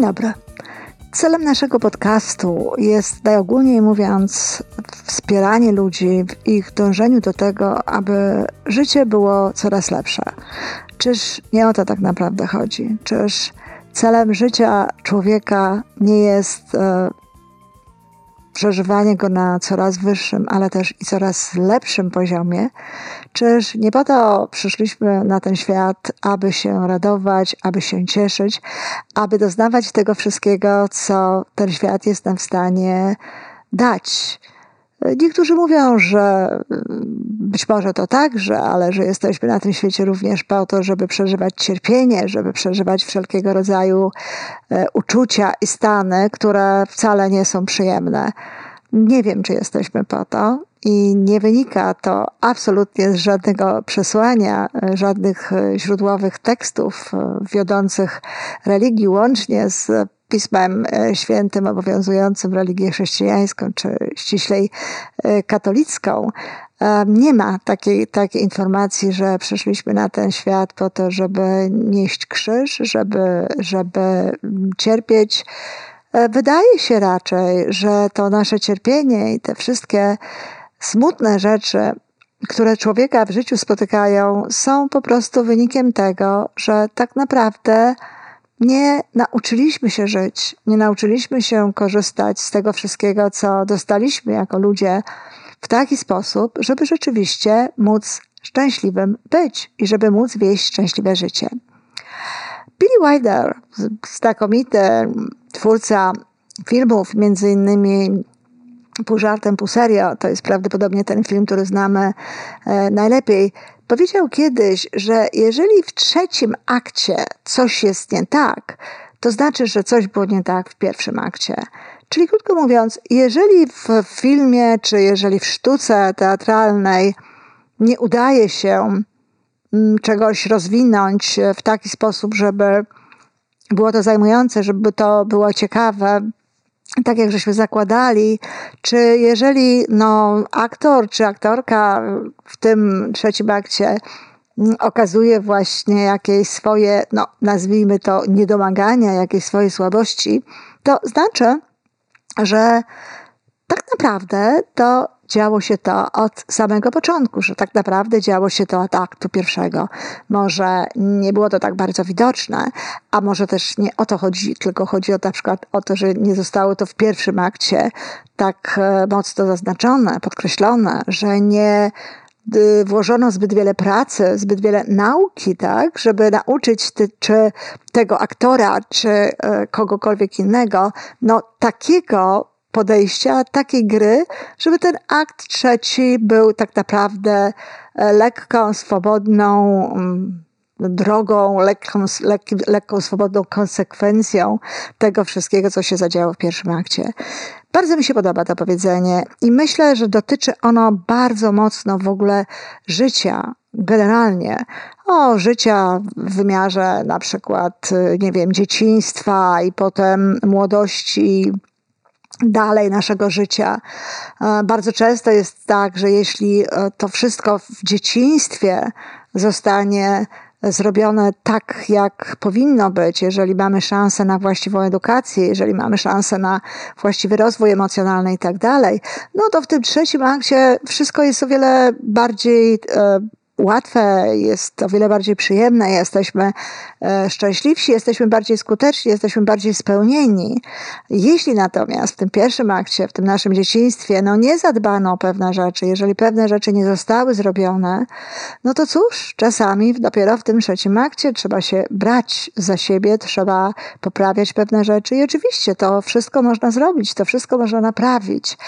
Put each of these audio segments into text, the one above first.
Dzień dobry. Celem naszego podcastu jest, najogólniej mówiąc, wspieranie ludzi w ich dążeniu do tego, aby życie było coraz lepsze. Czyż nie o to tak naprawdę chodzi? Czyż celem życia człowieka nie jest e, przeżywanie go na coraz wyższym, ale też i coraz lepszym poziomie. Czyż nie po to przyszliśmy na ten świat, aby się radować, aby się cieszyć, aby doznawać tego wszystkiego, co ten świat jest nam w stanie dać. Niektórzy mówią, że być może to także, ale że jesteśmy na tym świecie również po to, żeby przeżywać cierpienie, żeby przeżywać wszelkiego rodzaju e, uczucia i stany, które wcale nie są przyjemne. Nie wiem, czy jesteśmy po to i nie wynika to absolutnie z żadnego przesłania, e, żadnych e, źródłowych tekstów wiodących religii, łącznie z Pismem e, Świętym obowiązującym religię chrześcijańską, czy ściślej e, katolicką, e, nie ma takiej, takiej informacji, że przyszliśmy na ten świat po to, żeby nieść krzyż, żeby, żeby cierpieć. Wydaje się raczej, że to nasze cierpienie i te wszystkie smutne rzeczy, które człowieka w życiu spotykają, są po prostu wynikiem tego, że tak naprawdę nie nauczyliśmy się żyć, nie nauczyliśmy się korzystać z tego wszystkiego, co dostaliśmy jako ludzie w taki sposób, żeby rzeczywiście móc szczęśliwym być i żeby móc wieść szczęśliwe życie. Billy Wilder, znakomity twórca filmów, między innymi pół żartem, pół serio, to jest prawdopodobnie ten film, który znamy e, najlepiej, Powiedział kiedyś, że jeżeli w trzecim akcie coś jest nie tak, to znaczy, że coś było nie tak w pierwszym akcie. Czyli krótko mówiąc, jeżeli w filmie czy jeżeli w sztuce teatralnej nie udaje się mm, czegoś rozwinąć w taki sposób, żeby było to zajmujące, żeby to było ciekawe, tak jak żeśmy zakładali, czy jeżeli no, aktor czy aktorka w tym trzecim akcie mm, okazuje właśnie jakieś swoje, no nazwijmy to niedomagania, jakieś swoje słabości, to znaczy, że tak naprawdę to działo się to od samego początku, że tak naprawdę działo się to od aktu pierwszego. Może nie było to tak bardzo widoczne, a może też nie o to chodzi, tylko chodzi o na przykład o to, że nie zostało to w pierwszym akcie tak e, mocno zaznaczone, podkreślone, że nie włożono zbyt wiele pracy, zbyt wiele nauki, tak, żeby nauczyć ty, czy tego aktora, czy e, kogokolwiek innego, no takiego podejścia, takiej gry, żeby ten akt trzeci był tak naprawdę e, lekką, swobodną mm, drogą, lekką, lekkim, lekką, swobodną konsekwencją tego wszystkiego, co się zadziało w pierwszym akcie. Bardzo mi się podoba to powiedzenie i myślę, że dotyczy ono bardzo mocno w ogóle życia generalnie. O, życia w wymiarze na przykład, nie wiem, dzieciństwa i potem młodości, dalej naszego życia. E, bardzo często jest tak, że jeśli e, to wszystko w dzieciństwie zostanie zrobione tak, jak powinno być, jeżeli mamy szansę na właściwą edukację, jeżeli mamy szansę na właściwy rozwój emocjonalny i tak dalej, no to w tym trzecim akcie wszystko jest o wiele bardziej e, łatwe, jest o wiele bardziej przyjemne, jesteśmy e, szczęśliwsi, jesteśmy bardziej skuteczni, jesteśmy bardziej spełnieni. Jeśli natomiast w tym pierwszym akcie, w tym naszym dzieciństwie, no nie zadbano o pewne rzeczy, jeżeli pewne rzeczy nie zostały zrobione, no to cóż, czasami dopiero w tym trzecim akcie trzeba się brać za siebie, trzeba poprawiać pewne rzeczy i oczywiście to wszystko można zrobić, to wszystko można naprawić,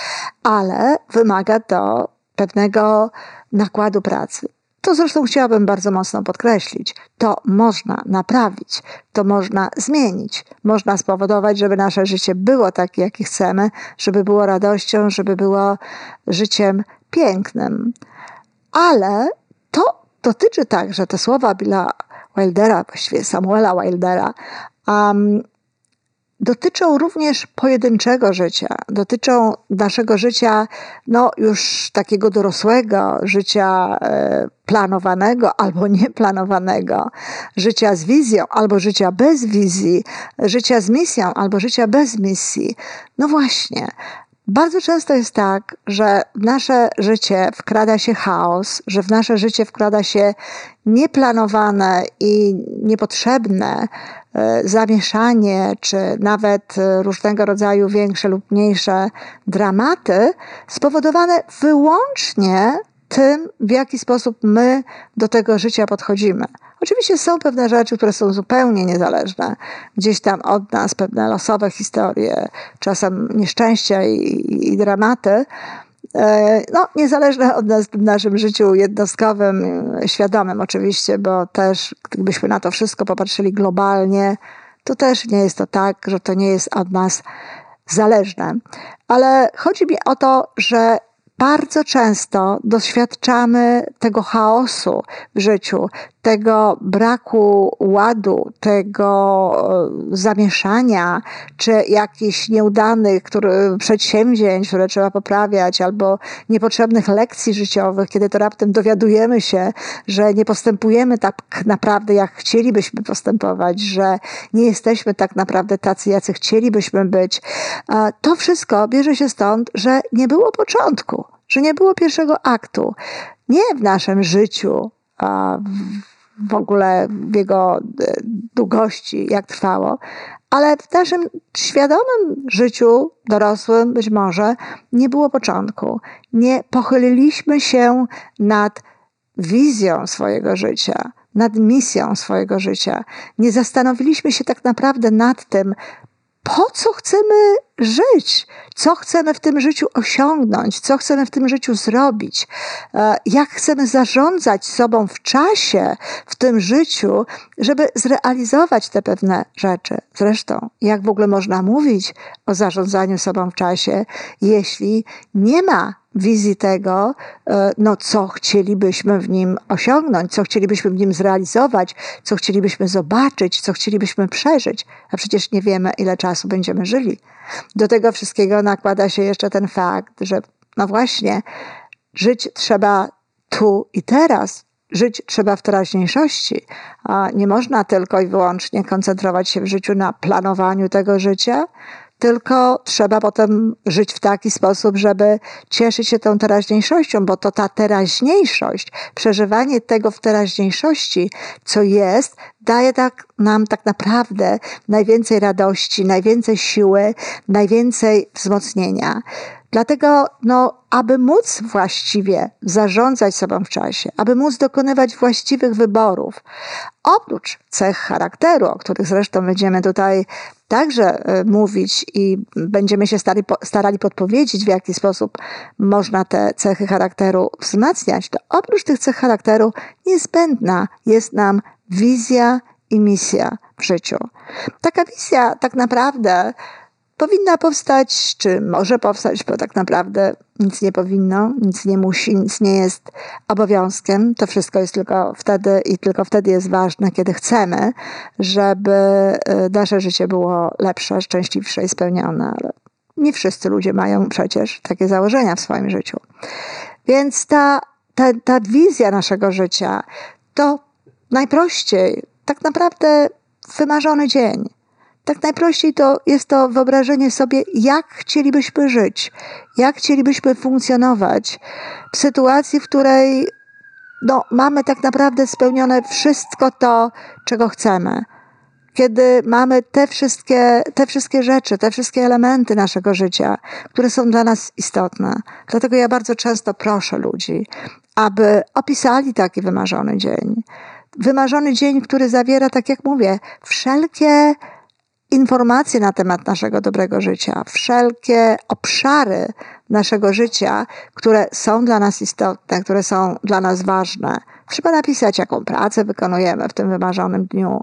ale wymaga to pewnego nakładu pracy. To zresztą chciałabym bardzo mocno podkreślić. To można naprawić, to można zmienić. Można spowodować, żeby nasze życie było takie, jakie chcemy, żeby było radością, żeby było życiem pięknym. Ale to dotyczy także te słowa Billa Wildera, właściwie Samuela Wildera, um, dotyczą również pojedynczego życia, dotyczą naszego życia, no już takiego dorosłego, życia e, planowanego albo nieplanowanego, życia z wizją albo życia bez wizji, życia z misją albo życia bez misji. No właśnie, bardzo często jest tak, że w nasze życie wkrada się chaos, że w nasze życie wkrada się nieplanowane i niepotrzebne zamieszanie, czy nawet różnego rodzaju większe lub mniejsze dramaty, spowodowane wyłącznie tym, w jaki sposób my do tego życia podchodzimy. Oczywiście są pewne rzeczy, które są zupełnie niezależne, gdzieś tam od nas, pewne losowe historie, czasem nieszczęścia i, i dramaty, e, no, niezależne od nas w naszym życiu jednostkowym, świadomym oczywiście, bo też gdybyśmy na to wszystko popatrzyli globalnie, to też nie jest to tak, że to nie jest od nas zależne. Ale chodzi mi o to, że bardzo często doświadczamy tego chaosu w życiu, tego braku ładu, tego e, zamieszania, czy jakichś nieudanych który, przedsięwzięć, które trzeba poprawiać, albo niepotrzebnych lekcji życiowych, kiedy to raptem dowiadujemy się, że nie postępujemy tak naprawdę, jak chcielibyśmy postępować, że nie jesteśmy tak naprawdę tacy, jacy chcielibyśmy być. To wszystko bierze się stąd, że nie było początku, że nie było pierwszego aktu. Nie w naszym życiu, a w ogóle w jego e, długości, jak trwało, ale w naszym świadomym życiu dorosłym być może nie było początku. Nie pochyliliśmy się nad wizją swojego życia, nad misją swojego życia. Nie zastanowiliśmy się tak naprawdę nad tym, po co chcemy żyć, co chcemy w tym życiu osiągnąć, co chcemy w tym życiu zrobić, e, jak chcemy zarządzać sobą w czasie, w tym życiu, żeby zrealizować te pewne rzeczy. Zresztą, jak w ogóle można mówić o zarządzaniu sobą w czasie, jeśli nie ma wizji tego, e, no, co chcielibyśmy w nim osiągnąć, co chcielibyśmy w nim zrealizować, co chcielibyśmy zobaczyć, co chcielibyśmy przeżyć, a przecież nie wiemy, ile czasu będziemy żyli. Do tego wszystkiego nakłada się jeszcze ten fakt, że no właśnie, żyć trzeba tu i teraz, żyć trzeba w teraźniejszości, a nie można tylko i wyłącznie koncentrować się w życiu na planowaniu tego życia, tylko trzeba potem żyć w taki sposób, żeby cieszyć się tą teraźniejszością, bo to ta teraźniejszość, przeżywanie tego w teraźniejszości, co jest, daje tak, nam tak naprawdę najwięcej radości, najwięcej siły, najwięcej wzmocnienia. Dlatego, no, aby móc właściwie zarządzać sobą w czasie, aby móc dokonywać właściwych wyborów, oprócz cech charakteru, o których zresztą będziemy tutaj także e, mówić i będziemy się starali, starali podpowiedzieć, w jaki sposób można te cechy charakteru wzmacniać, to oprócz tych cech charakteru niezbędna jest nam wizja i misja w życiu. Taka wizja tak naprawdę powinna powstać, czy może powstać, bo tak naprawdę nic nie powinno, nic nie musi, nic nie jest obowiązkiem. To wszystko jest tylko wtedy i tylko wtedy jest ważne, kiedy chcemy, żeby y, nasze życie było lepsze, szczęśliwsze i spełnione. Ale nie wszyscy ludzie mają przecież takie założenia w swoim życiu. Więc ta, ta, ta wizja naszego życia to najprościej, tak naprawdę wymarzony dzień tak najprościej to jest to wyobrażenie sobie, jak chcielibyśmy żyć, jak chcielibyśmy funkcjonować w sytuacji, w której no, mamy tak naprawdę spełnione wszystko to, czego chcemy. Kiedy mamy te wszystkie, te wszystkie rzeczy, te wszystkie elementy naszego życia, które są dla nas istotne. Dlatego ja bardzo często proszę ludzi, aby opisali taki wymarzony dzień. Wymarzony dzień, który zawiera, tak jak mówię, wszelkie informacje na temat naszego dobrego życia, wszelkie obszary naszego życia, które są dla nas istotne, które są dla nas ważne. Trzeba napisać, jaką pracę wykonujemy w tym wymarzonym dniu.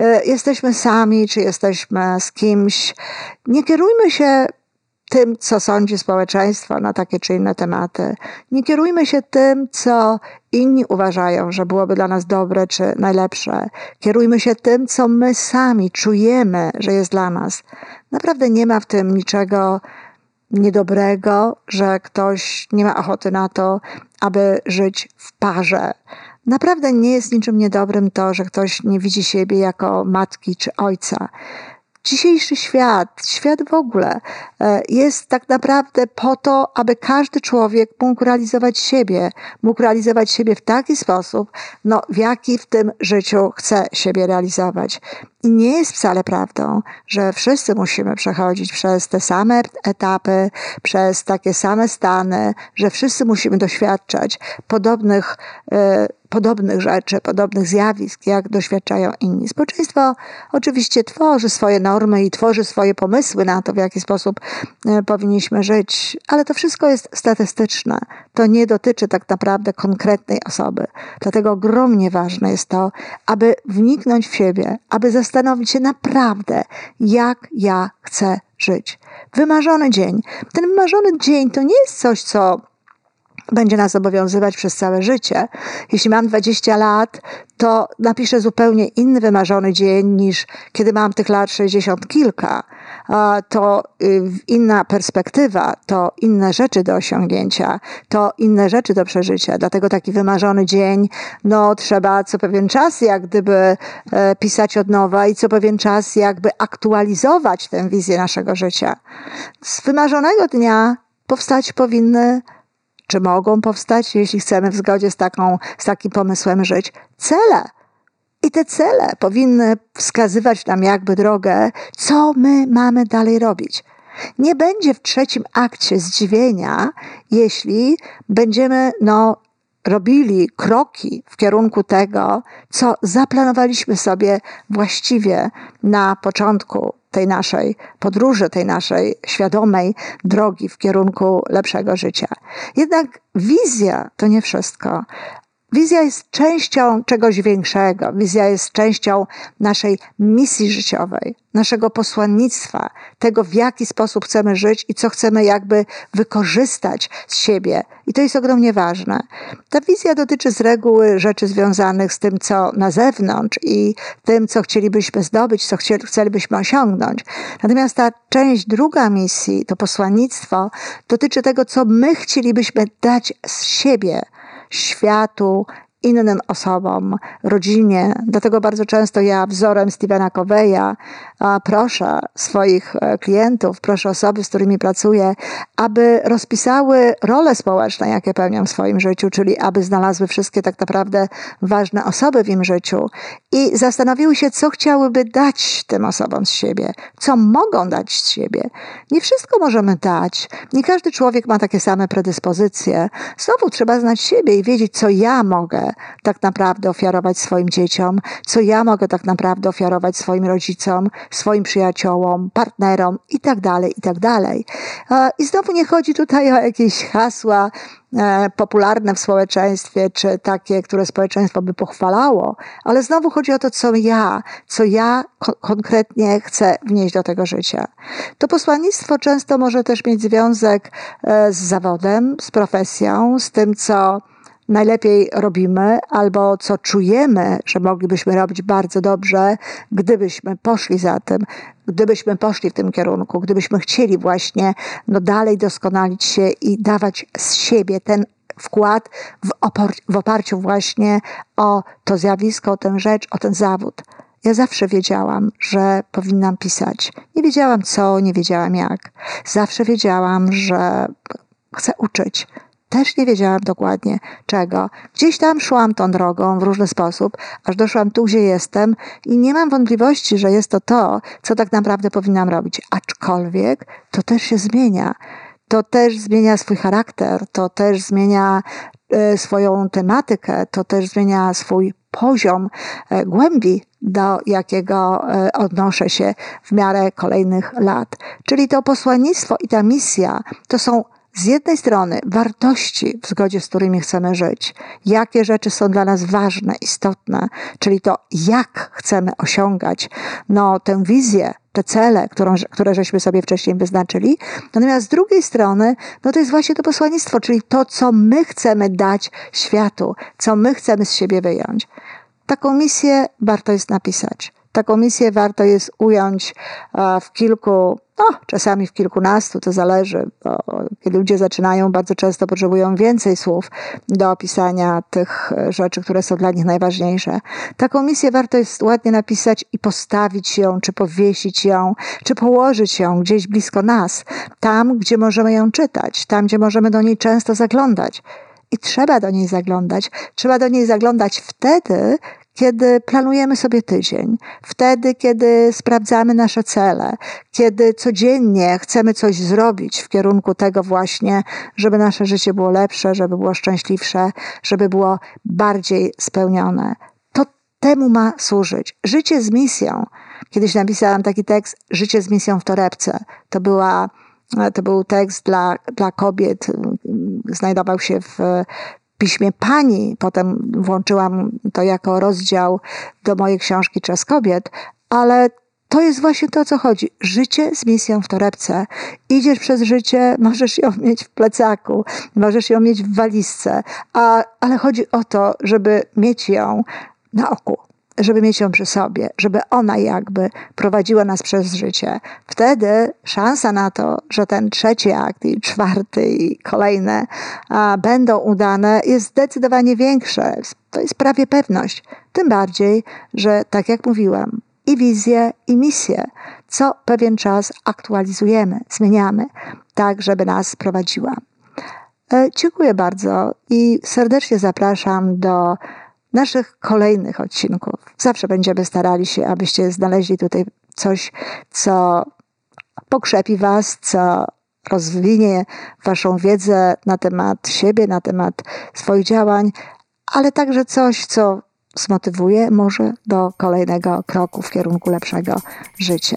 Y, jesteśmy sami, czy jesteśmy z kimś. Nie kierujmy się tym, co sądzi społeczeństwo na takie czy inne tematy. Nie kierujmy się tym, co inni uważają, że byłoby dla nas dobre czy najlepsze. Kierujmy się tym, co my sami czujemy, że jest dla nas. Naprawdę nie ma w tym niczego niedobrego, że ktoś nie ma ochoty na to, aby żyć w parze. Naprawdę nie jest niczym niedobrym to, że ktoś nie widzi siebie jako matki czy ojca dzisiejszy świat, świat w ogóle, e, jest tak naprawdę po to, aby każdy człowiek mógł realizować siebie, mógł realizować siebie w taki sposób, no, w jaki w tym życiu chce siebie realizować. I nie jest wcale prawdą, że wszyscy musimy przechodzić przez te same etapy, przez takie same stany, że wszyscy musimy doświadczać podobnych, e, podobnych rzeczy, podobnych zjawisk, jak doświadczają inni. Społeczeństwo oczywiście tworzy swoje normy i tworzy swoje pomysły na to, w jaki sposób e, powinniśmy żyć, ale to wszystko jest statystyczne. To nie dotyczy tak naprawdę konkretnej osoby. Dlatego ogromnie ważne jest to, aby wniknąć w siebie, aby zastanowić się naprawdę, jak ja chcę żyć. Wymarzony dzień. Ten wymarzony dzień to nie jest coś, co będzie nas obowiązywać przez całe życie. Jeśli mam 20 lat, to napiszę zupełnie inny wymarzony dzień niż kiedy mam tych lat 60 kilka. To y, inna perspektywa, to inne rzeczy do osiągnięcia, to inne rzeczy do przeżycia. Dlatego taki wymarzony dzień, no trzeba co pewien czas jak gdyby e, pisać od nowa i co pewien czas jakby aktualizować tę wizję naszego życia. Z wymarzonego dnia powstać powinny czy mogą powstać, jeśli chcemy w zgodzie z, taką, z takim pomysłem żyć, cele. I te cele powinny wskazywać nam jakby drogę, co my mamy dalej robić. Nie będzie w trzecim akcie zdziwienia, jeśli będziemy no, robili kroki w kierunku tego, co zaplanowaliśmy sobie właściwie na początku tej naszej podróży, tej naszej świadomej drogi w kierunku lepszego życia. Jednak wizja to nie wszystko. Wizja jest częścią czegoś większego. Wizja jest częścią naszej misji życiowej, naszego posłannictwa, tego w jaki sposób chcemy żyć i co chcemy jakby wykorzystać z siebie. I to jest ogromnie ważne. Ta wizja dotyczy z reguły rzeczy związanych z tym, co na zewnątrz i tym, co chcielibyśmy zdobyć, co chcielibyśmy osiągnąć. Natomiast ta część druga misji, to posłannictwo, dotyczy tego, co my chcielibyśmy dać z siebie światu, innym osobom, rodzinie. Dlatego bardzo często ja wzorem Stevena Coveya proszę swoich e, klientów, proszę osoby, z którymi pracuję, aby rozpisały role społeczne, jakie pełnią w swoim życiu, czyli aby znalazły wszystkie tak naprawdę ważne osoby w im życiu i zastanowiły się, co chciałyby dać tym osobom z siebie, co mogą dać z siebie. Nie wszystko możemy dać. Nie każdy człowiek ma takie same predyspozycje. Znowu trzeba znać siebie i wiedzieć, co ja mogę tak naprawdę ofiarować swoim dzieciom, co ja mogę tak naprawdę ofiarować swoim rodzicom, swoim przyjaciołom, partnerom itd., tak itd. Tak I znowu nie chodzi tutaj o jakieś hasła e, popularne w społeczeństwie, czy takie, które społeczeństwo by pochwalało, ale znowu chodzi o to, co ja, co ja konkretnie chcę wnieść do tego życia. To posłannictwo często może też mieć związek e, z zawodem, z profesją, z tym, co najlepiej robimy, albo co czujemy, że moglibyśmy robić bardzo dobrze, gdybyśmy poszli za tym, gdybyśmy poszli w tym kierunku, gdybyśmy chcieli właśnie no, dalej doskonalić się i dawać z siebie ten wkład w, opor- w oparciu właśnie o to zjawisko, o tę rzecz, o ten zawód. Ja zawsze wiedziałam, że powinnam pisać. Nie wiedziałam co, nie wiedziałam jak. Zawsze wiedziałam, że chcę uczyć, też nie wiedziałam dokładnie czego. Gdzieś tam szłam tą drogą w różny sposób, aż doszłam tu, gdzie jestem i nie mam wątpliwości, że jest to to, co tak naprawdę powinnam robić. Aczkolwiek to też się zmienia. To też zmienia swój charakter, to też zmienia e, swoją tematykę, to też zmienia swój poziom e, głębi, do jakiego e, odnoszę się w miarę kolejnych lat. Czyli to posłannictwo i ta misja to są z jednej strony wartości, w zgodzie z którymi chcemy żyć, jakie rzeczy są dla nas ważne, istotne, czyli to, jak chcemy osiągać no, tę wizję, te cele, którą, które żeśmy sobie wcześniej wyznaczyli. Natomiast z drugiej strony, no to jest właśnie to posłannictwo, czyli to, co my chcemy dać światu, co my chcemy z siebie wyjąć. Taką misję warto jest napisać. Taką misję warto jest ująć e, w kilku, no czasami w kilkunastu, to zależy, bo kiedy ludzie zaczynają, bardzo często potrzebują więcej słów do opisania tych rzeczy, które są dla nich najważniejsze. Taką misję warto jest ładnie napisać i postawić ją, czy powiesić ją, czy położyć ją gdzieś blisko nas, tam, gdzie możemy ją czytać, tam, gdzie możemy do niej często zaglądać. I trzeba do niej zaglądać. Trzeba do niej zaglądać wtedy, kiedy planujemy sobie tydzień, wtedy, kiedy sprawdzamy nasze cele, kiedy codziennie chcemy coś zrobić w kierunku tego właśnie, żeby nasze życie było lepsze, żeby było szczęśliwsze, żeby było bardziej spełnione. To temu ma służyć. Życie z misją. Kiedyś napisałam taki tekst, Życie z misją w torebce. To była to był tekst dla, dla kobiet, znajdował się w piśmie Pani. Potem włączyłam to jako rozdział do mojej książki Czas Kobiet, ale to jest właśnie to, o co chodzi. Życie z misją w torebce. Idziesz przez życie, możesz ją mieć w plecaku, możesz ją mieć w walizce, a, ale chodzi o to, żeby mieć ją na oku żeby mieć ją przy sobie, żeby ona jakby prowadziła nas przez życie. Wtedy szansa na to, że ten trzeci akt i czwarty i kolejne a, będą udane jest zdecydowanie większe. To jest prawie pewność. Tym bardziej, że tak jak mówiłam, i wizję, i misję, co pewien czas aktualizujemy, zmieniamy, tak żeby nas prowadziła. E, dziękuję bardzo i serdecznie zapraszam do naszych kolejnych odcinków. Zawsze będziemy starali się, abyście znaleźli tutaj coś, co pokrzepi Was, co rozwinie Waszą wiedzę na temat siebie, na temat swoich działań, ale także coś, co zmotywuje może do kolejnego kroku w kierunku lepszego życia.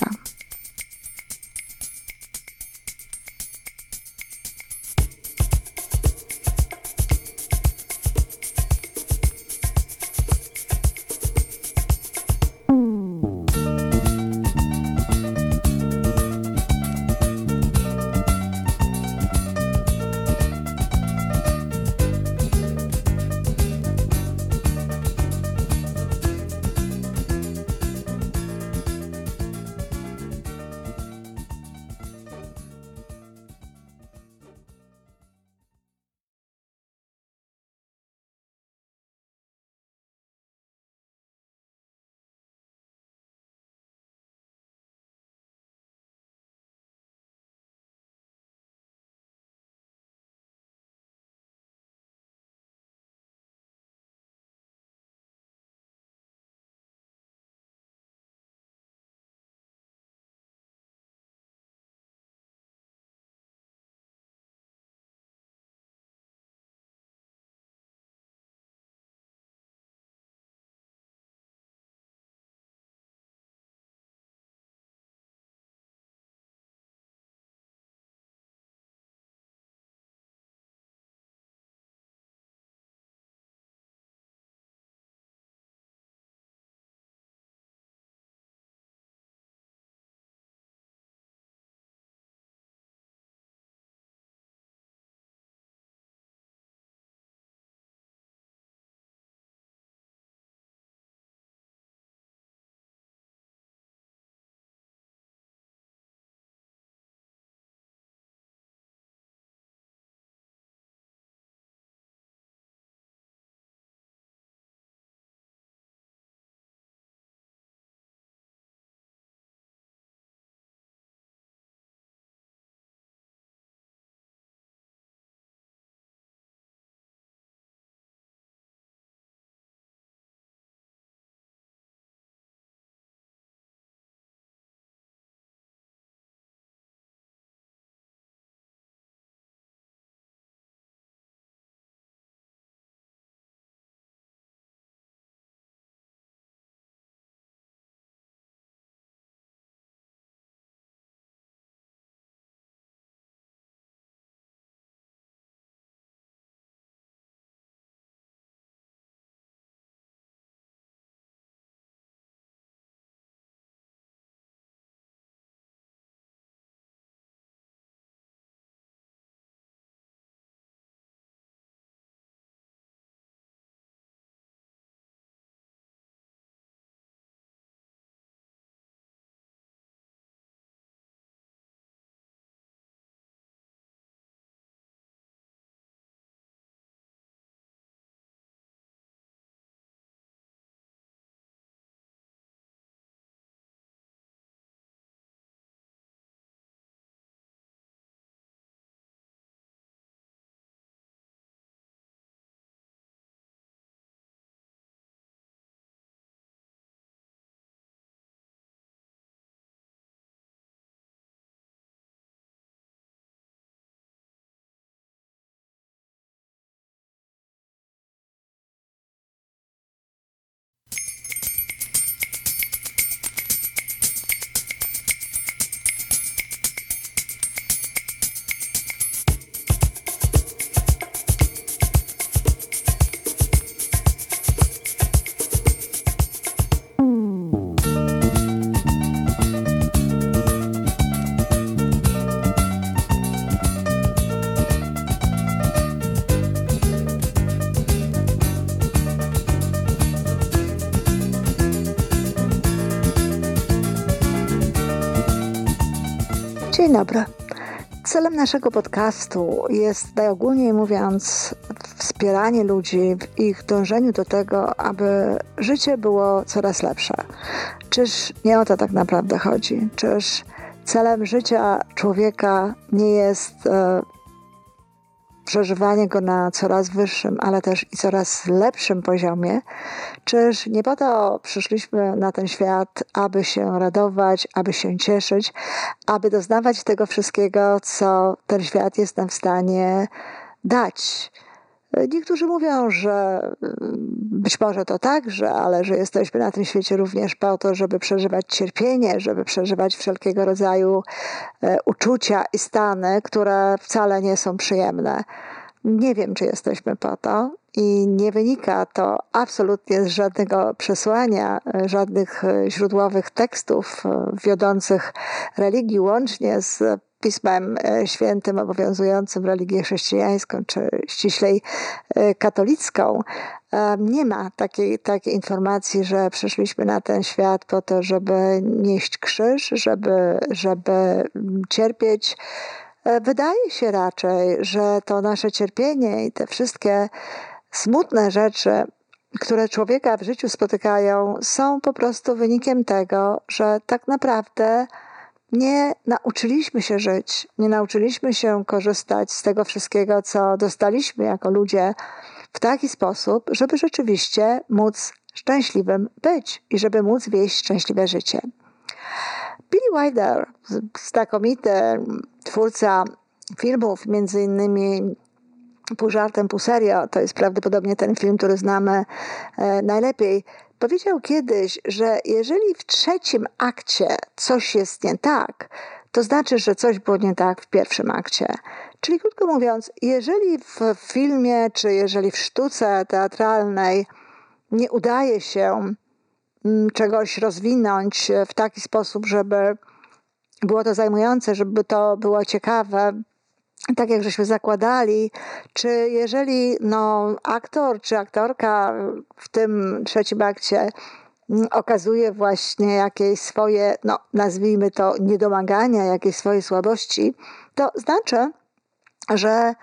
Dzień dobry. Celem naszego podcastu jest, najogólniej mówiąc, wspieranie ludzi w ich dążeniu do tego, aby życie było coraz lepsze. Czyż nie o to tak naprawdę chodzi? Czyż celem życia człowieka nie jest e, przeżywanie go na coraz wyższym, ale też i coraz lepszym poziomie. Czyż nie po to przyszliśmy na ten świat, aby się radować, aby się cieszyć, aby doznawać tego wszystkiego, co ten świat jest nam w stanie dać. Niektórzy mówią, że mm, być może to także, ale że jesteśmy na tym świecie również po to, żeby przeżywać cierpienie, żeby przeżywać wszelkiego rodzaju e, uczucia i stany, które wcale nie są przyjemne. Nie wiem, czy jesteśmy po to i nie wynika to absolutnie z żadnego przesłania, e, żadnych e, źródłowych tekstów wiodących religii, łącznie z Pismem e, Świętym obowiązującym religię chrześcijańską, czy ściślej e, katolicką, e, nie ma takiej, takiej informacji, że przyszliśmy na ten świat po to, żeby nieść krzyż, żeby, żeby cierpieć. Wydaje się raczej, że to nasze cierpienie i te wszystkie smutne rzeczy, które człowieka w życiu spotykają, są po prostu wynikiem tego, że tak naprawdę nie nauczyliśmy się żyć, nie nauczyliśmy się korzystać z tego wszystkiego, co dostaliśmy jako ludzie w taki sposób, żeby rzeczywiście móc szczęśliwym być i żeby móc wieść szczęśliwe życie. Billy Wilder, znakomity twórca filmów, między innymi pół żartem, pół serio, to jest prawdopodobnie ten film, który znamy e, najlepiej, Powiedział kiedyś, że jeżeli w trzecim akcie coś jest nie tak, to znaczy, że coś było nie tak w pierwszym akcie. Czyli krótko mówiąc, jeżeli w filmie czy jeżeli w sztuce teatralnej nie udaje się mm, czegoś rozwinąć w taki sposób, żeby było to zajmujące, żeby to było ciekawe, tak jak żeśmy zakładali, czy jeżeli no, aktor czy aktorka w tym trzecim akcie mm, okazuje właśnie jakieś swoje, no nazwijmy to niedomagania, jakieś swoje słabości, to znaczy, że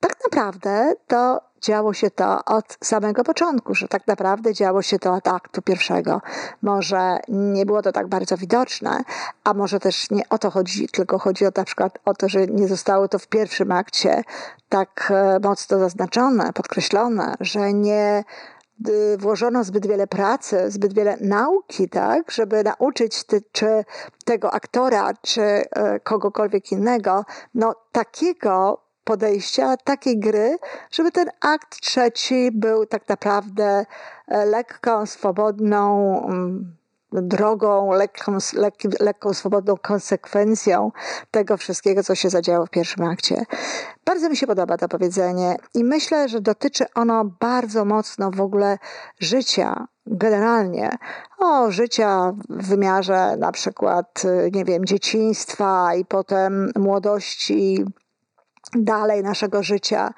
tak naprawdę to działo się to od samego początku, że tak naprawdę działo się to od aktu pierwszego. Może nie było to tak bardzo widoczne, a może też nie o to chodzi, tylko chodzi o na przykład o to, że nie zostało to w pierwszym akcie tak e, mocno zaznaczone, podkreślone, że nie włożono zbyt wiele pracy, zbyt wiele nauki, tak, żeby nauczyć czy tego aktora, czy e, kogokolwiek innego, no takiego podejścia, takiej gry, żeby ten akt trzeci był tak naprawdę e, lekką, swobodną mm, drogą, lekką, lekkim, lekką, swobodną konsekwencją tego wszystkiego, co się zadziało w pierwszym akcie. Bardzo mi się podoba to powiedzenie i myślę, że dotyczy ono bardzo mocno w ogóle życia generalnie, o życia w wymiarze na przykład, nie wiem, dzieciństwa i potem młodości, dalej naszego życia.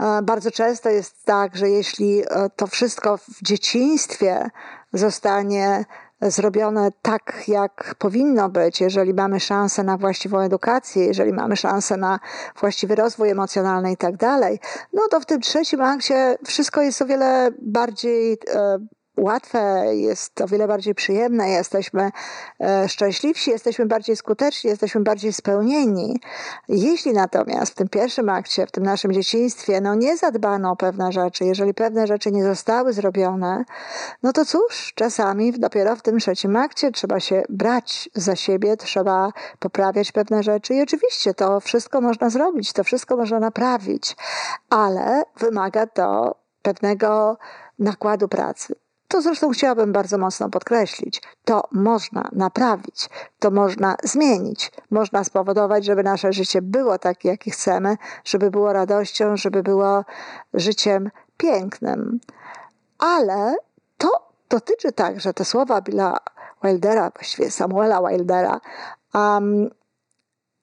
E, bardzo często jest tak, że jeśli e, to wszystko w dzieciństwie zostanie zrobione tak, jak powinno być, jeżeli mamy szansę na właściwą edukację, jeżeli mamy szansę na właściwy rozwój emocjonalny i tak dalej, no to w tym trzecim akcie wszystko jest o wiele bardziej e, łatwe, jest o wiele bardziej przyjemne, jesteśmy e, szczęśliwsi, jesteśmy bardziej skuteczni, jesteśmy bardziej spełnieni. Jeśli natomiast w tym pierwszym akcie, w tym naszym dzieciństwie, no nie zadbano o pewne rzeczy, jeżeli pewne rzeczy nie zostały zrobione, no to cóż, czasami dopiero w tym trzecim akcie trzeba się brać za siebie, trzeba poprawiać pewne rzeczy i oczywiście to wszystko można zrobić, to wszystko można naprawić, ale wymaga to pewnego nakładu pracy. To zresztą chciałabym bardzo mocno podkreślić. To można naprawić, to można zmienić. Można spowodować, żeby nasze życie było takie, jakie chcemy, żeby było radością, żeby było życiem pięknym. Ale to dotyczy także te słowa Billa Wildera, właściwie Samuela Wildera, um,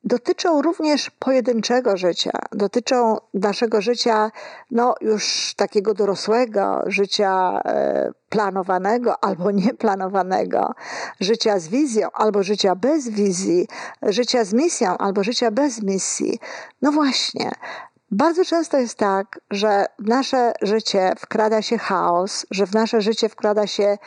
dotyczą również pojedynczego życia, dotyczą naszego życia, no już takiego dorosłego, życia e, planowanego albo nieplanowanego, życia z wizją albo życia bez wizji, życia z misją albo życia bez misji. No właśnie, bardzo często jest tak, że w nasze życie wkrada się chaos, że w nasze życie wkrada się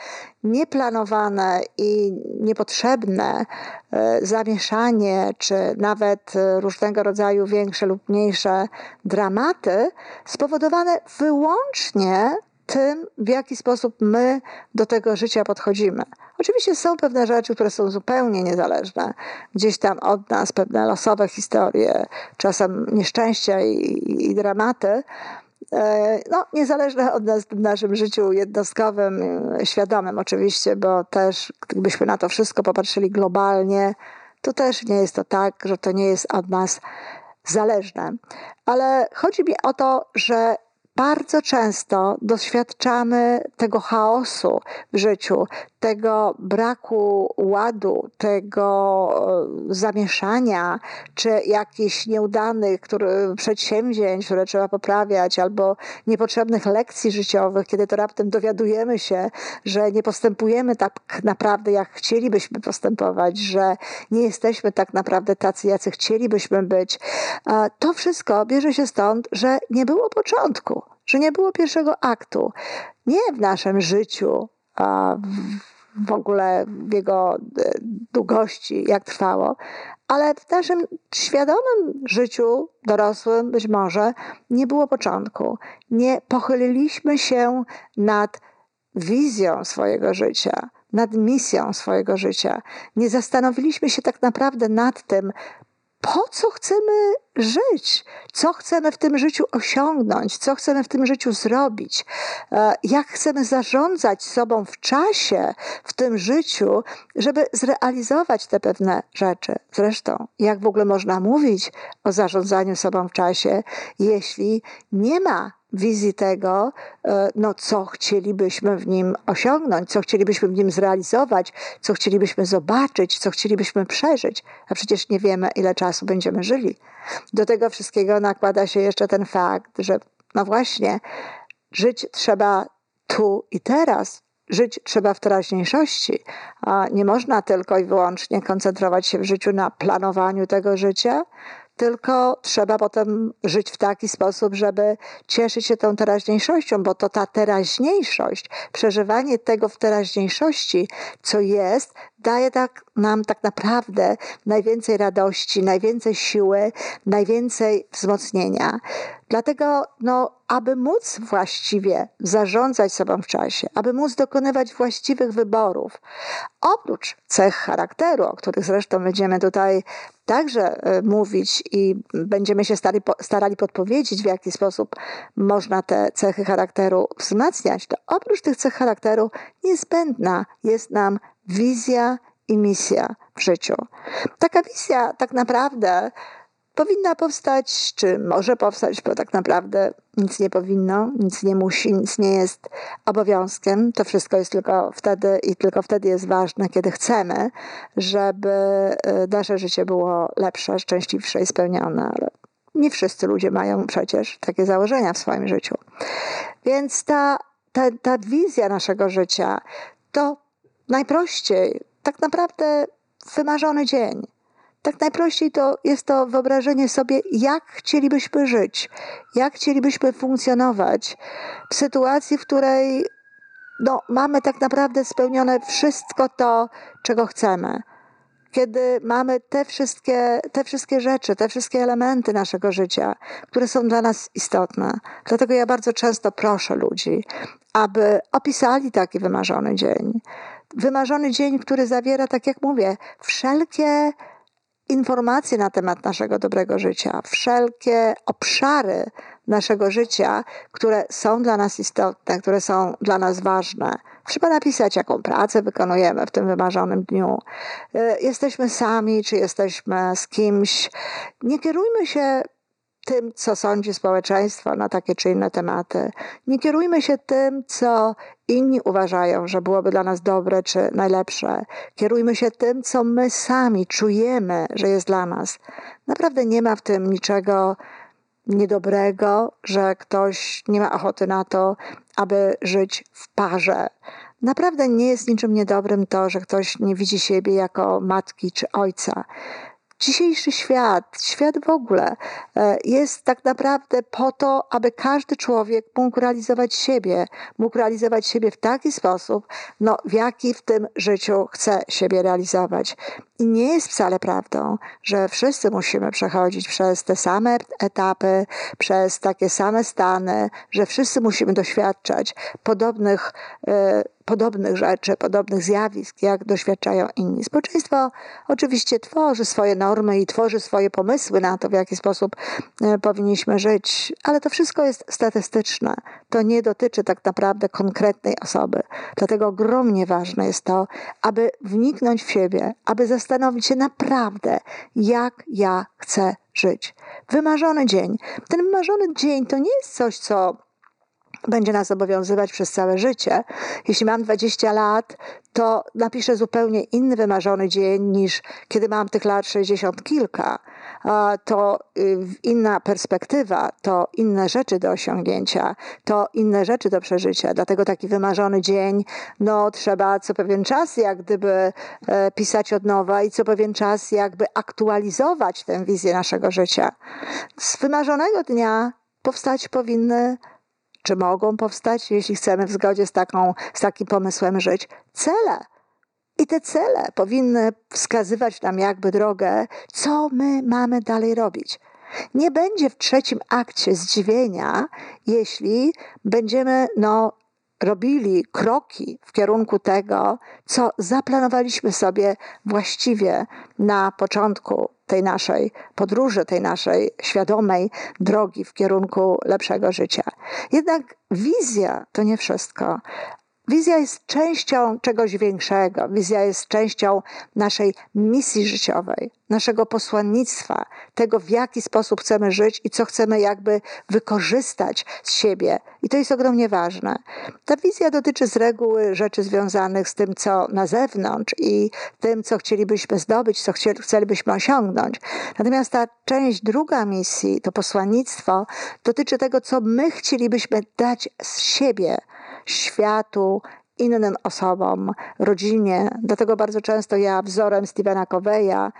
nieplanowane i niepotrzebne e, zamieszanie, czy nawet e, różnego rodzaju większe lub mniejsze dramaty, spowodowane wyłącznie tym, w jaki sposób my do tego życia podchodzimy. Oczywiście są pewne rzeczy, które są zupełnie niezależne, gdzieś tam od nas, pewne losowe historie, czasem nieszczęścia i, i dramaty, e, no, niezależne od nas w naszym życiu jednostkowym, świadomym oczywiście, bo też gdybyśmy na to wszystko popatrzyli globalnie, to też nie jest to tak, że to nie jest od nas zależne. Ale chodzi mi o to, że bardzo często doświadczamy tego chaosu w życiu, tego braku ładu, tego e, zamieszania, czy jakichś nieudanych który, przedsięwzięć, które trzeba poprawiać, albo niepotrzebnych lekcji życiowych, kiedy to raptem dowiadujemy się, że nie postępujemy tak naprawdę, jak chcielibyśmy postępować, że nie jesteśmy tak naprawdę tacy, jacy chcielibyśmy być. To wszystko bierze się stąd, że nie było początku, że nie było pierwszego aktu. Nie w naszym życiu, w ogóle jego e, długości, jak trwało, ale w naszym świadomym życiu, dorosłym być może, nie było początku. Nie pochyliliśmy się nad wizją swojego życia, nad misją swojego życia. Nie zastanowiliśmy się tak naprawdę nad tym, po co chcemy żyć, co chcemy w tym życiu osiągnąć, co chcemy w tym życiu zrobić, e, jak chcemy zarządzać sobą w czasie, w tym życiu, żeby zrealizować te pewne rzeczy. Zresztą, jak w ogóle można mówić o zarządzaniu sobą w czasie, jeśli nie ma wizji tego, e, no, co chcielibyśmy w nim osiągnąć, co chcielibyśmy w nim zrealizować, co chcielibyśmy zobaczyć, co chcielibyśmy przeżyć, a przecież nie wiemy, ile czasu będziemy żyli. Do tego wszystkiego nakłada się jeszcze ten fakt, że no właśnie, żyć trzeba tu i teraz, żyć trzeba w teraźniejszości. A nie można tylko i wyłącznie koncentrować się w życiu na planowaniu tego życia, tylko trzeba potem żyć w taki sposób, żeby cieszyć się tą teraźniejszością, bo to ta teraźniejszość, przeżywanie tego w teraźniejszości, co jest, daje tak, nam tak naprawdę najwięcej radości, najwięcej siły, najwięcej wzmocnienia. Dlatego, no, aby móc właściwie zarządzać sobą w czasie, aby móc dokonywać właściwych wyborów, oprócz cech charakteru, o których zresztą będziemy tutaj także e, mówić i będziemy się starali, starali podpowiedzieć, w jaki sposób można te cechy charakteru wzmacniać, to oprócz tych cech charakteru niezbędna jest nam wizja i misja w życiu. Taka wizja tak naprawdę powinna powstać, czy może powstać, bo tak naprawdę nic nie powinno, nic nie musi, nic nie jest obowiązkiem. To wszystko jest tylko wtedy i tylko wtedy jest ważne, kiedy chcemy, żeby y, nasze życie było lepsze, szczęśliwsze i spełnione. Ale nie wszyscy ludzie mają przecież takie założenia w swoim życiu. Więc ta, ta, ta wizja naszego życia to najprościej, tak naprawdę wymarzony dzień tak najprościej to jest to wyobrażenie sobie, jak chcielibyśmy żyć, jak chcielibyśmy funkcjonować w sytuacji, w której no, mamy tak naprawdę spełnione wszystko to, czego chcemy. Kiedy mamy te wszystkie, te wszystkie rzeczy, te wszystkie elementy naszego życia, które są dla nas istotne. Dlatego ja bardzo często proszę ludzi, aby opisali taki wymarzony dzień. Wymarzony dzień, który zawiera, tak jak mówię, wszelkie informacje na temat naszego dobrego życia, wszelkie obszary naszego życia, które są dla nas istotne, które są dla nas ważne. Trzeba napisać, jaką pracę wykonujemy w tym wymarzonym dniu. Y, jesteśmy sami, czy jesteśmy z kimś. Nie kierujmy się tym, co sądzi społeczeństwo na takie czy inne tematy. Nie kierujmy się tym, co inni uważają, że byłoby dla nas dobre czy najlepsze. Kierujmy się tym, co my sami czujemy, że jest dla nas. Naprawdę nie ma w tym niczego niedobrego, że ktoś nie ma ochoty na to, aby żyć w parze. Naprawdę nie jest niczym niedobrym to, że ktoś nie widzi siebie jako matki czy ojca. Dzisiejszy świat, świat w ogóle, e, jest tak naprawdę po to, aby każdy człowiek mógł realizować siebie, mógł realizować siebie w taki sposób, no, w jaki w tym życiu chce siebie realizować. I nie jest wcale prawdą, że wszyscy musimy przechodzić przez te same etapy, przez takie same stany, że wszyscy musimy doświadczać podobnych e, podobnych rzeczy, podobnych zjawisk, jak doświadczają inni. Społeczeństwo oczywiście tworzy swoje normy i tworzy swoje pomysły na to, w jaki sposób e, powinniśmy żyć, ale to wszystko jest statystyczne. To nie dotyczy tak naprawdę konkretnej osoby. Dlatego ogromnie ważne jest to, aby wniknąć w siebie, aby zastanowić się naprawdę, jak ja chcę żyć. Wymarzony dzień. Ten wymarzony dzień to nie jest coś, co będzie nas obowiązywać przez całe życie. Jeśli mam 20 lat, to napiszę zupełnie inny wymarzony dzień niż kiedy mam tych lat 60 kilka. To y, inna perspektywa, to inne rzeczy do osiągnięcia, to inne rzeczy do przeżycia. Dlatego taki wymarzony dzień, no trzeba co pewien czas jak gdyby e, pisać od nowa i co pewien czas jakby aktualizować tę wizję naszego życia. Z wymarzonego dnia powstać powinny czy mogą powstać, jeśli chcemy w zgodzie z, taką, z takim pomysłem żyć, cele. I te cele powinny wskazywać nam jakby drogę, co my mamy dalej robić. Nie będzie w trzecim akcie zdziwienia, jeśli będziemy no, robili kroki w kierunku tego, co zaplanowaliśmy sobie właściwie na początku tej naszej podróży, tej naszej świadomej drogi w kierunku lepszego życia. Jednak wizja to nie wszystko. Wizja jest częścią czegoś większego. Wizja jest częścią naszej misji życiowej, naszego posłannictwa, tego w jaki sposób chcemy żyć i co chcemy jakby wykorzystać z siebie. I to jest ogromnie ważne. Ta wizja dotyczy z reguły rzeczy związanych z tym, co na zewnątrz i tym, co chcielibyśmy zdobyć, co chcielibyśmy osiągnąć. Natomiast ta część druga misji, to posłannictwo, dotyczy tego, co my chcielibyśmy dać z siebie światu, innym osobom, rodzinie. Dlatego bardzo często ja wzorem Stevena Coveya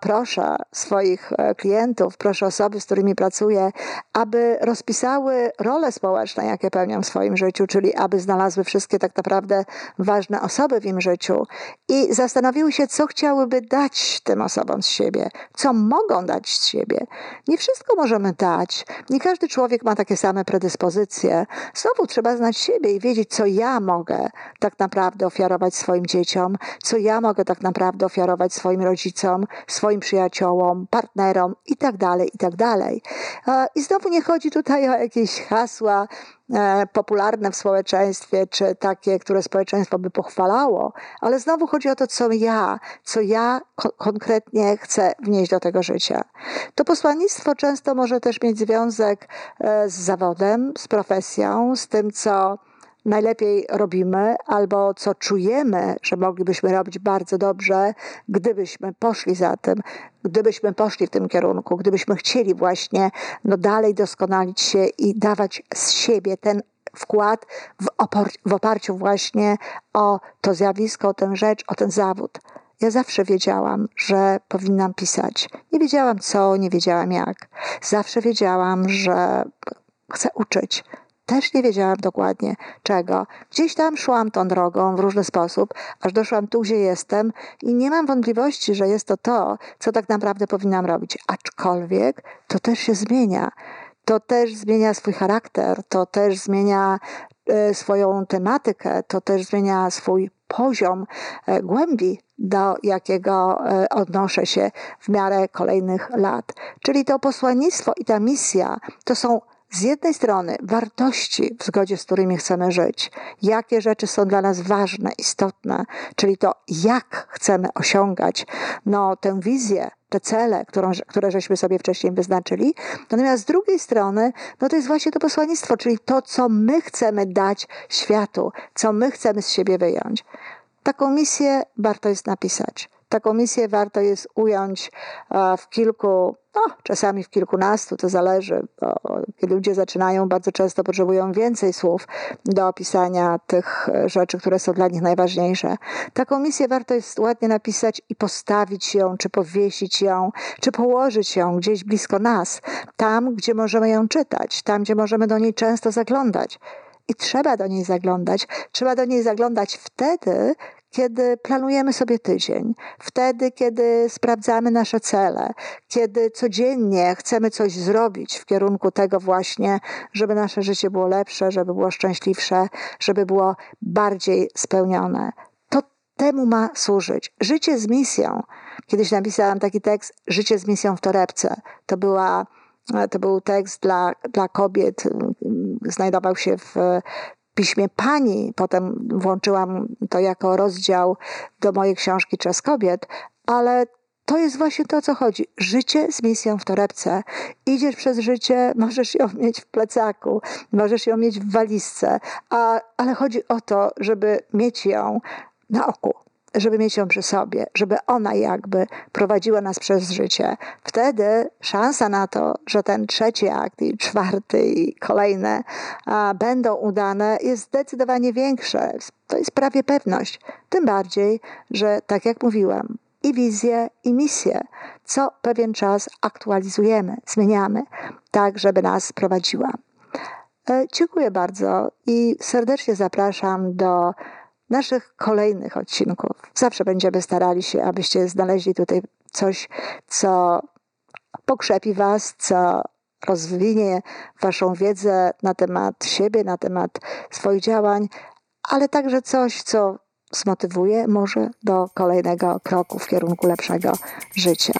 proszę swoich e, klientów, proszę osoby, z którymi pracuję, aby rozpisały role społeczne, jakie pełnią w swoim życiu, czyli aby znalazły wszystkie tak naprawdę ważne osoby w im życiu i zastanowiły się, co chciałyby dać tym osobom z siebie, co mogą dać z siebie. Nie wszystko możemy dać. Nie każdy człowiek ma takie same predyspozycje. Znowu trzeba znać siebie i wiedzieć, co ja mogę tak naprawdę ofiarować swoim dzieciom, co ja mogę tak naprawdę ofiarować swoim rodzicom, swoim przyjaciołom, partnerom itd., tak itd. Tak I znowu nie chodzi tutaj o jakieś hasła, e, popularne w społeczeństwie, czy takie, które społeczeństwo by pochwalało, ale znowu chodzi o to, co ja, co ja ko- konkretnie chcę wnieść do tego życia. To posłannictwo często może też mieć związek e, z zawodem, z profesją, z tym, co najlepiej robimy, albo co czujemy, że moglibyśmy robić bardzo dobrze, gdybyśmy poszli za tym, gdybyśmy poszli w tym kierunku, gdybyśmy chcieli właśnie no, dalej doskonalić się i dawać z siebie ten wkład w, opor- w oparciu właśnie o to zjawisko, o tę rzecz, o ten zawód. Ja zawsze wiedziałam, że powinnam pisać. Nie wiedziałam co, nie wiedziałam jak. Zawsze wiedziałam, że chcę uczyć, też nie wiedziałam dokładnie czego. Gdzieś tam szłam tą drogą w różny sposób, aż doszłam tu, gdzie jestem i nie mam wątpliwości, że jest to to, co tak naprawdę powinnam robić. Aczkolwiek to też się zmienia. To też zmienia swój charakter, to też zmienia e, swoją tematykę, to też zmienia swój poziom e, głębi, do jakiego e, odnoszę się w miarę kolejnych lat. Czyli to posłannictwo i ta misja to są z jednej strony wartości, w zgodzie z którymi chcemy żyć, jakie rzeczy są dla nas ważne, istotne, czyli to, jak chcemy osiągać no, tę wizję, te cele, którą, które żeśmy sobie wcześniej wyznaczyli. Natomiast z drugiej strony, no to jest właśnie to posłannictwo, czyli to, co my chcemy dać światu, co my chcemy z siebie wyjąć. Taką misję warto jest napisać. Taką misję warto jest ująć w kilku, no, czasami w kilkunastu, to zależy. Bo ludzie zaczynają, bardzo często potrzebują więcej słów do opisania tych e, rzeczy, które są dla nich najważniejsze. Taką misję warto jest ładnie napisać i postawić ją, czy powiesić ją, czy położyć ją gdzieś blisko nas, tam, gdzie możemy ją czytać, tam, gdzie możemy do niej często zaglądać. I trzeba do niej zaglądać. Trzeba do niej zaglądać wtedy, kiedy planujemy sobie tydzień, wtedy, kiedy sprawdzamy nasze cele, kiedy codziennie chcemy coś zrobić w kierunku tego właśnie, żeby nasze życie było lepsze, żeby było szczęśliwsze, żeby było bardziej spełnione. To temu ma służyć. Życie z misją. Kiedyś napisałam taki tekst Życie z misją w torebce. To była to był tekst dla, dla kobiet, znajdował się w piśmie pani. Potem włączyłam to jako rozdział do mojej książki Czas kobiet, ale to jest właśnie to, o co chodzi. Życie z misją w torebce. Idziesz przez życie, możesz ją mieć w plecaku, możesz ją mieć w walizce, a, ale chodzi o to, żeby mieć ją na oku żeby mieć ją przy sobie, żeby ona jakby prowadziła nas przez życie. Wtedy szansa na to, że ten trzeci akt i czwarty i kolejne a, będą udane jest zdecydowanie większe. To jest prawie pewność. Tym bardziej, że tak jak mówiłam, i wizję, i misję, co pewien czas aktualizujemy, zmieniamy, tak żeby nas prowadziła. E, dziękuję bardzo i serdecznie zapraszam do naszych kolejnych odcinków. Zawsze będziemy starali się, abyście znaleźli tutaj coś, co pokrzepi Was, co rozwinie Waszą wiedzę na temat siebie, na temat swoich działań, ale także coś, co zmotywuje może do kolejnego kroku w kierunku lepszego życia.